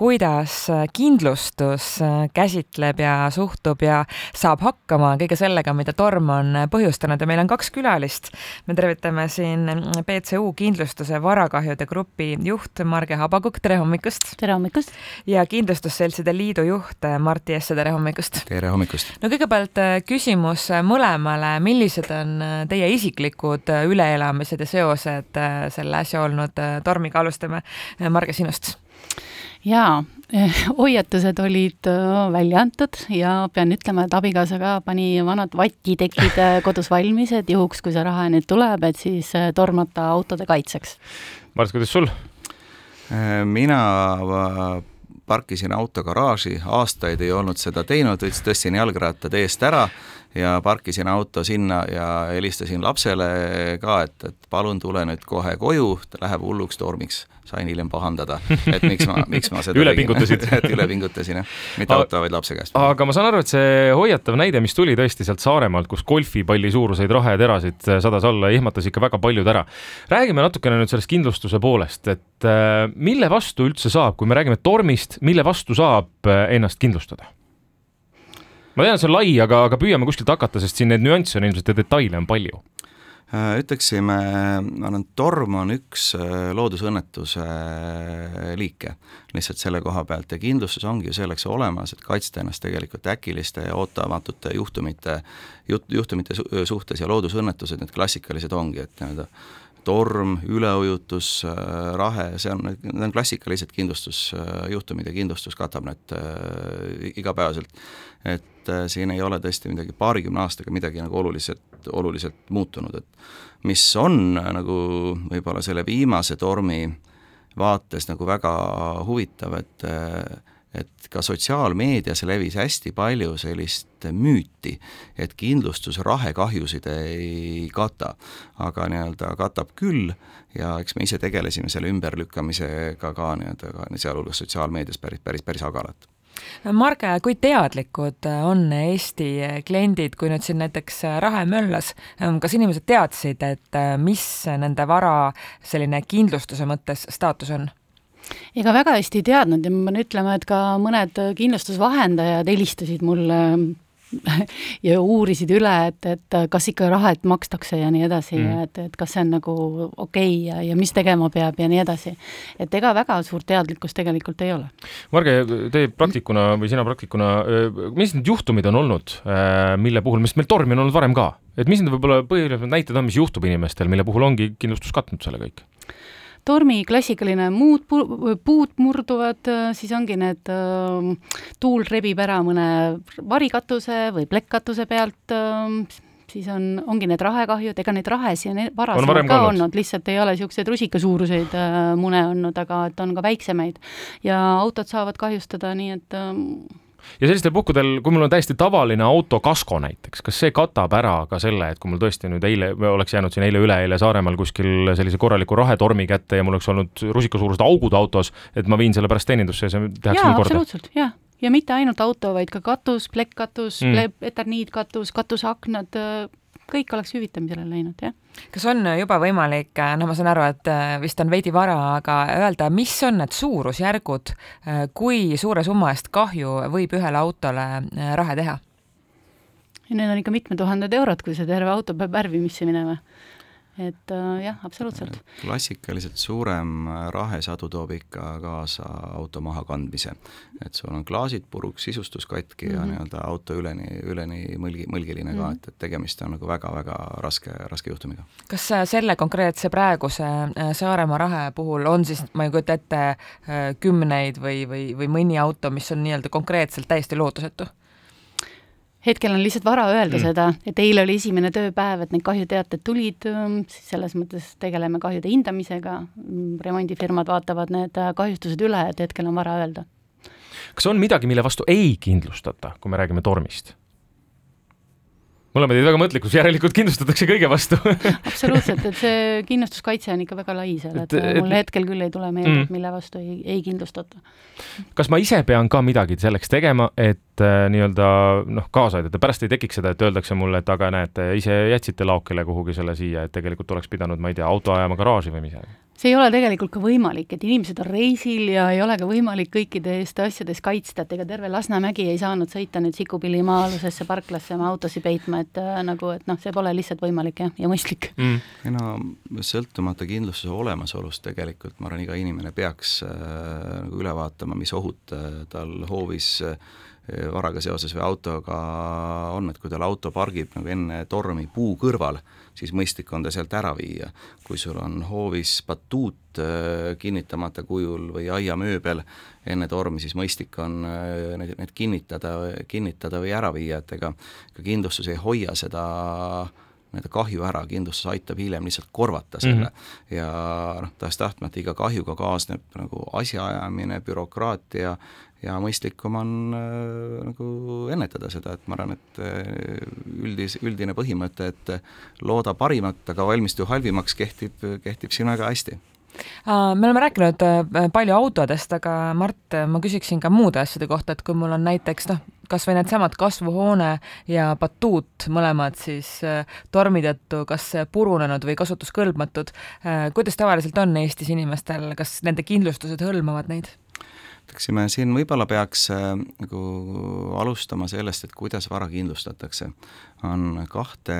kuidas kindlustus käsitleb ja suhtub ja saab hakkama kõige sellega, mida torm on põhjustanud ja meil on kaks külalist. me tervitame siin BCU kindlustuse varakahjude grupi juht Marge Habakuk, tere hommikust! tere hommikust! ja Kindlustusseltside Liidu juht Martti Esse, tere hommikust! tere hommikust! no kõigepealt küsimus mõlemale, millised on teie isiklikud üleelamised ja seosed selle äsja olnud tormiga, alustame Marge sinust jaa, hoiatused olid äh, välja antud ja pean ütlema, et abikaasa ka pani vanad vatitekid äh, kodus valmis, et juhuks, kui see raha nüüd tuleb, et siis äh, tormata autode kaitseks. Mart, kuidas sul? mina parkisin auto garaaži, aastaid ei olnud seda teinud, tõstsin jalgrattad eest ära ja parkisin auto sinna ja helistasin lapsele ka, et, et palun tule nüüd kohe koju, ta läheb hulluks tormiks sain hiljem pahandada, et miks ma, miks ma seda üle pingutasid et üle pingutasin, jah. mitte auto, vaid lapse käest. aga ma saan aru, et see hoiatav näide, mis tuli tõesti sealt Saaremaalt, kus golfipalli suuruseid raheterasid sadas alla, ehmatas ikka väga paljud ära. räägime natukene nüüd sellest kindlustuse poolest, et äh, mille vastu üldse saab, kui me räägime tormist, mille vastu saab äh, ennast kindlustada? Ma tean, see on lai, aga, aga püüame kuskilt hakata, sest siin neid nüansse on ilmselt ja detaile on palju. Äh, ütleksime, ma arvan, torm on üks äh, loodusõnnetuse äh, liike. Lihtsalt selle koha pealt ja kindlustus ongi ju selleks olemas, et kaitsta ennast tegelikult äkiliste ja ootamatute juhtumite, juht, juhtumite suhtes ja loodusõnnetused, need klassikalised ongi, et nii-öelda torm, üleujutus, rahe, see on, need on klassikalised kindlustusjuhtumid ja kindlustus katab need äh, igapäevaselt. et äh, siin ei ole tõesti midagi paarikümne aastaga midagi nagu oluliselt, oluliselt muutunud, et mis on nagu võib-olla selle viimase tormi vaates nagu väga huvitav, et äh, et ka sotsiaalmeedias levis hästi palju sellist müüti, et kindlustus rahekahjusid ei kata, aga nii-öelda katab küll ja eks me ise tegelesime selle ümberlükkamisega ka nii-öelda ka sealhulgas sotsiaalmeedias päris, päris, päris agaralt Marge, kui teadlikud on Eesti kliendid, kui nüüd siin näiteks rahe möllas, kas inimesed teadsid, et mis nende vara selline kindlustuse mõttes staatus on? Ega väga hästi ei teadnud ja ma pean ütlema, et ka mõned kindlustusvahendajad helistasid mulle ja uurisid üle, et, et kas ikka rahet makstakse ja nii edasi mm., et, et kas see on nagu okei okay ja, ja mis tegema peab ja nii edasi. et ega väga suurt teadlikkust tegelikult ei ole. Marge, teie praktikuna või sina praktikuna, mis need juhtumid on olnud, mille puhul, mis meil tormi on olnud varem ka, et mis need võib-olla põhilised näited on, mis juhtub inimestel, mille puhul ongi kindlustus katnud selle kõik? Tormi klassikaline muud puud murduvad, äh, siis ongi need, äh, tuul rebib ära mõne varikatuse või plekkkatuse pealt, äh, siis on, ongi need rahekahjud, ega neid rahesi on varasemalt ka olnud, olnud, lihtsalt ei ole niisuguseid rusikasuuruseid mune olnud, aga et on ka väiksemaid. ja autod saavad kahjustada, nii et ja sellistel puhkudel, kui mul on täiesti tavaline autokasko näiteks, kas see katab ära ka selle, et kui mul tõesti nüüd eile, oleks jäänud siin eile-üleeile Saaremaal kuskil sellise korraliku rahetormi kätte ja mul oleks olnud rusikasuurused augud autos, et ma viin selle pärast teenindusse ja see tehakse mul korda? absoluutselt, jah ja mitte ainult auto, vaid ka katus, plekkkatus mm., eterniitkatus, katuseaknad, kõik oleks hüvitamisele läinud, jah. kas on juba võimalik, noh, ma saan aru, et äh, vist on veidi vara, aga öelda, mis on need suurusjärgud, äh, kui suure summa eest kahju võib ühele autole äh, rahe teha? Need on ikka mitmed tuhanded eurod, kui see terve auto peab värvimisse minema et äh, jah, absoluutselt. klassikaliselt suurem rahesadu toob ikka kaasa auto mahakandmise. et sul on klaasid puruks, sisustus katki mm -hmm. ja mhm. nii-öelda auto üleni, üleni mõlgi, mõlgiline mm -hmm. ka, mhm. et, et tegemist on nagu väga-väga raske, raske juhtumiga. kas äh, selle konkreetse praeguse äh, Saaremaa rahe puhul on siis, ma ei kujuta ette, äh, kümneid või, või, või mõni auto, mis on nii-öelda konkreetselt täiesti lootusetu? Hetkel on lihtsalt vara öelda mm. seda, et eile oli esimene tööpäev, et need kahjuteated tulid, ähm, siis selles mõttes tegeleme kahjude hindamisega, remondifirmad vaatavad need äh, kahjustused üle, et hetkel on vara öelda. kas on midagi, mille vastu ei kindlustata, kui me räägime tormist? Oleme teid väga mõtlikuks, järelikult kindlustatakse kõige vastu absoluutselt, et see kindlustuskaitse on ikka väga lai seal, et mul hetkel küll ei tule meelde mm., et mille vastu ei, ei kindlustata. kas ma ise pean ka midagi selleks tegema, et äh, nii-öelda noh, kaasa aidata, pärast ei tekiks seda, et öeldakse mulle, et aga näete, ise jätsite laokile kuhugi selle siia, et tegelikult oleks pidanud, ma ei tea, auto ajama garaaži või mis? See ei ole tegelikult ka võimalik, et inimesed on reisil ja ei ole ka võimalik kõikide eest asjades kaitsta, et ega terve Lasnamägi ei saanud sõita nüüd Sikupilli maa-alusesse parklasse oma autosid peitma, et äh, nagu, et noh, see pole lihtsalt võimalik jah, ja mõistlik. Mm.. ei no sõltumata kindlustuse olemasolust tegelikult ma arvan, iga inimene peaks äh, nagu üle vaatama, mis ohud äh, tal hoovis äh, varaga seoses või autoga on, et kui tal auto pargib nagu enne tormi puu kõrval, siis mõistlik on ta sealt ära viia. kui sul on hoovis batuut äh, kinnitamata kujul või aiamööbel enne tormi, siis mõistlik on äh, need, need kinnitada, kinnitada või ära viia, et ega ka kindlustus ei hoia seda nii-öelda kahju ära, kindlustus aitab hiljem lihtsalt korvata selle mm -hmm. ja noh, tahes-tahtmata iga kahjuga kaasneb nagu asjaajamine, bürokraatia ja mõistlikum on äh, nagu ennetada seda, et ma arvan, et äh, üldis, üldine põhimõte, et looda parimat, aga valmistu halvimaks, kehtib, kehtib siin väga hästi me oleme rääkinud äh, palju autodest, aga Mart, ma küsiksin ka muude asjade kohta, et kui mul on näiteks noh, kas või needsamad kasvuhoone ja batuut, mõlemad siis tormi tõttu kas purunenud või kasutuskõlbmatud, kuidas tavaliselt on Eestis inimestel, kas nende kindlustused hõlmavad neid? Ütleksime, siin võib-olla peaks äh, nagu alustama sellest, et kuidas vara kindlustatakse. on kahte,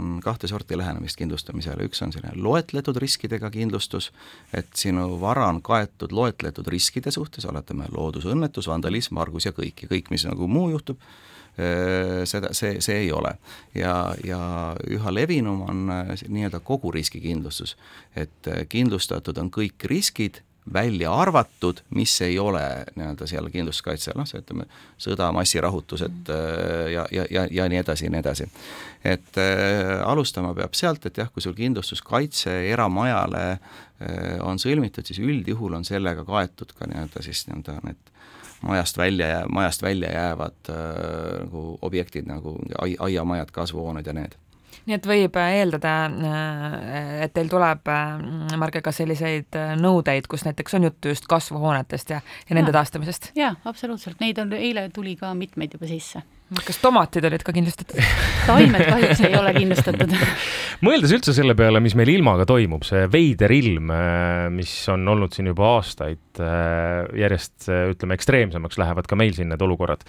on kahte sorti lähenemist kindlustamisele, üks on selline loetletud riskidega kindlustus, et sinu vara on kaetud loetletud riskide suhtes, oletame loodusõnnetus, vandalism, vargus ja kõik ja kõik, mis nagu muu juhtub, äh, seda, see, see ei ole. ja, ja üha levinum on äh, nii-öelda kogu riskikindlustus, et kindlustatud on kõik riskid välja arvatud, mis ei ole nii-öelda seal kindlustuskaitse, noh, see ütleme, sõda, massirahutused äh, ja, ja, ja, ja nii edasi ja nii edasi. et äh, alustama peab sealt, et jah, kui sul kindlustuskaitse eramajale äh, on sõlmitud, siis üldjuhul on sellega kaetud ka nii-öelda siis nii-öelda need majast välja majast välja jäävad äh, nagu objektid nagu ai-, aiamajad, kasvuhooned ja need nii et võib äh, eeldada, äh, et teil tuleb, äh, Marge, ka selliseid nõudeid, kus näiteks on juttu just kasvuhoonetest ja, ja nende ja. taastamisest? jaa, absoluutselt, neid on, eile tuli ka mitmeid juba sisse. kas tomatid olid ka kindlustatud taimed kahjuks ei ole kindlustatud mõeldes üldse selle peale, mis meil ilmaga toimub, see veider ilm, mis on olnud siin juba aastaid, järjest ütleme, ekstreemsemaks lähevad ka meil siin need olukorrad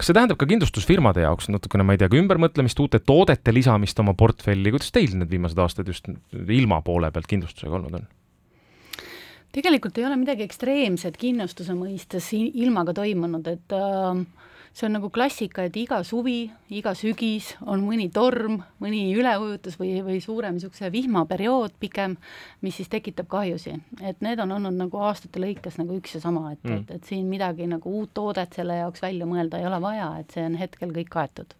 kas see tähendab ka kindlustusfirmade jaoks natukene, ma ei tea, ka ümbermõtlemist, uute toodete lisamist oma portfelli, kuidas teil need viimased aastad just ilma poole pealt kindlustusega olnud on? tegelikult ei ole midagi ekstreemset kindlustuse mõistes ilmaga toimunud, et äh, see on nagu klassika, et iga suvi, iga sügis on mõni torm, mõni üleujutus või, või suurem niisuguse vihmaperiood pikem, mis siis tekitab kahjusi. et need on olnud nagu aastate lõikes nagu üks ja sama, et mm., et, et siin midagi nagu uut toodet selle jaoks välja mõelda ei ole vaja, et see on hetkel kõik kaetud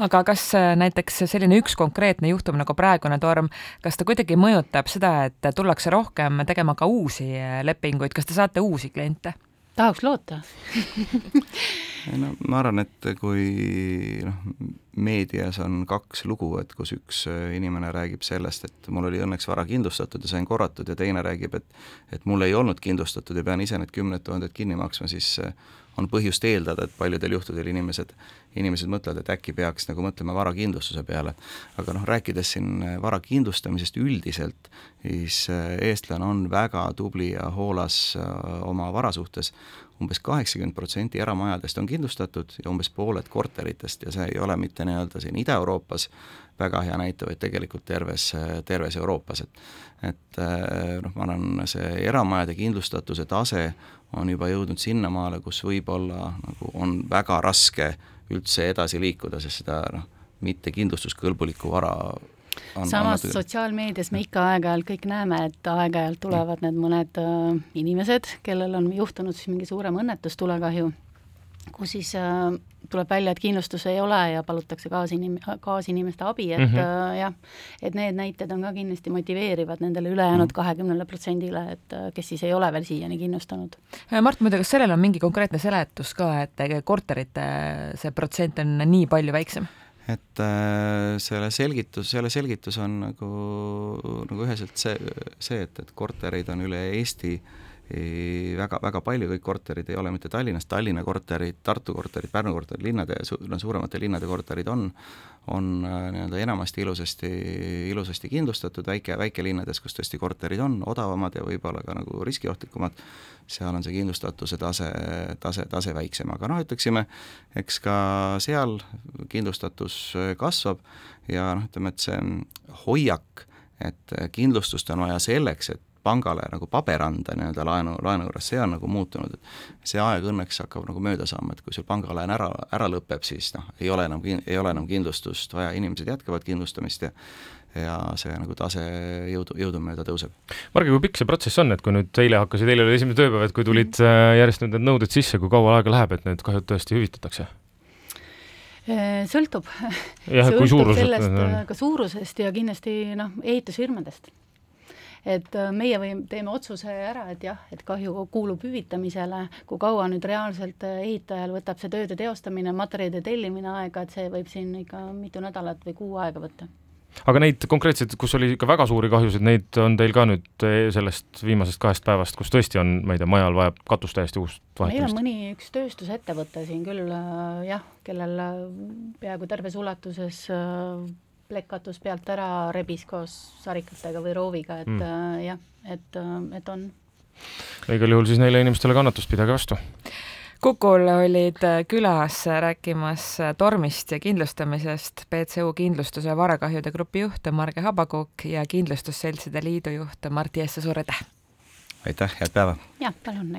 aga kas äh, näiteks selline üks konkreetne juhtum nagu praegune torm, kas ta kuidagi mõjutab seda, et tullakse rohkem tegema ka uusi äh, lepinguid, kas te saate uusi kliente? tahaks loota ei no ma arvan, et kui noh, meedias on kaks lugu, et kus üks äh, inimene räägib sellest, et mul oli õnneks vara kindlustatud ja sain korratud ja teine räägib, et et mul ei olnud kindlustatud ja pean ise need kümned tuhanded kinni maksma, siis äh, on põhjust eeldada, et paljudel juhtudel inimesed, inimesed mõtlevad, et äkki peaks nagu mõtlema varakindlustuse peale. aga noh, rääkides siin äh, vara kindlustamisest üldiselt, siis eestlane on väga tubli ja hoolas oma vara suhtes, umbes kaheksakümmend protsenti eramajadest on kindlustatud ja umbes pooled korteritest ja see ei ole mitte nii-öelda siin Ida-Euroopas väga hea näite, vaid tegelikult terves, terves Euroopas, et et eh, noh, ma arvan, see eramajade kindlustatuse tase on juba jõudnud sinnamaale, kus võib-olla nagu on väga raske üldse edasi liikuda, sest seda noh, mitte kindlustuskõlbulikku vara samas natuke... sotsiaalmeedias me ikka aeg-ajalt kõik näeme, et aeg-ajalt tulevad need mõned äh, inimesed, kellel on juhtunud siis mingi suurem õnnetus, tulekahju, kus siis äh, tuleb välja, et kindlustus ei ole ja palutakse kaasinimi-, kaasinimeste abi, et mm -hmm. äh, jah, et need näited on ka kindlasti motiveerivad nendele ülejäänud mhm. kahekümnele protsendile, et äh, kes siis ei ole veel siiani kindlustanud. Äh, Mart, muide, kas sellel on mingi konkreetne seletus ka, et korterite see protsent on nii palju väiksem? Et äh, selle selgitus, selle selgitus on nagu, nagu üheselt see, see, et, et kortereid on üle Eesti väga, väga palju, kõik korterid ei ole mitte Tallinnas, Tallinna korterid, Tartu korterid, Pärnu korterid, linnade, no suuremate linnade korterid on, on äh, nii-öelda enamasti ilusasti, ilusasti kindlustatud, väike, väikelinnades, kus tõesti korterid on odavamad ja võib-olla ka nagu riskiohtlikumad, seal on see kindlustatuse tase, tase, tase väiksem, aga noh, ütleksime, eks ka seal kindlustatus kasvab ja noh, ütleme, et see hoiak, et kindlustust on vaja selleks, et pangale nagu paber anda nii-öelda laenu, laenu juures, see on nagu muutunud, et see aeg õnneks hakkab nagu mööda saama, et kui sul pangalaen ära, ära lõpeb, siis noh, ei ole enam, ei ole enam kindlustust vaja, inimesed jätkavad kindlustamist ja ja see nagu tase jõudu, jõudumööda tõuseb. Marge, kui pikk see protsess on, et kui nüüd eile hakkasid, eile oli esimene tööpäev, et kui tulid äh, järjest nüüd need nõuded sisse, kui kaua aega läheb, et need kahjud tõesti hüvitatakse? Äh, sõltub. jah, kui suuruselt? sellest äh, ka suurusest ja kindlasti noh, ehitusfirmadest et äh, meie või teeme otsuse ära, et jah, et kahju kuulub hüvitamisele, kui kaua nüüd reaalselt äh, ehitajal võtab see tööde teostamine, materjalide tellimine aega, et see võib siin ikka mitu nädalat või kuu aega võtta aga neid konkreetselt, kus oli ikka väga suuri kahjusid, neid on teil ka nüüd eh, sellest viimasest kahest päevast, kus tõesti on, ma ei tea, majal vajab katus täiesti uust vahetamist? meil on mõni üks tööstusettevõte siin küll äh, jah, kellel peaaegu terves ulatuses plekkatus pealt ära rebis koos sarikatega või rooviga, et mm. äh, jah, et, äh, et on. igal juhul siis neile inimestele kannatust, pidage vastu. Kukul olid äh, külas rääkimas äh, tormist ja kindlustamisest BCU kindlustuse varakahjude grupi juht Marge Habakuk ja Kindlustusseltside Liidu juht Martti Jesse, suur aitäh! aitäh, head päeva! jah, palun!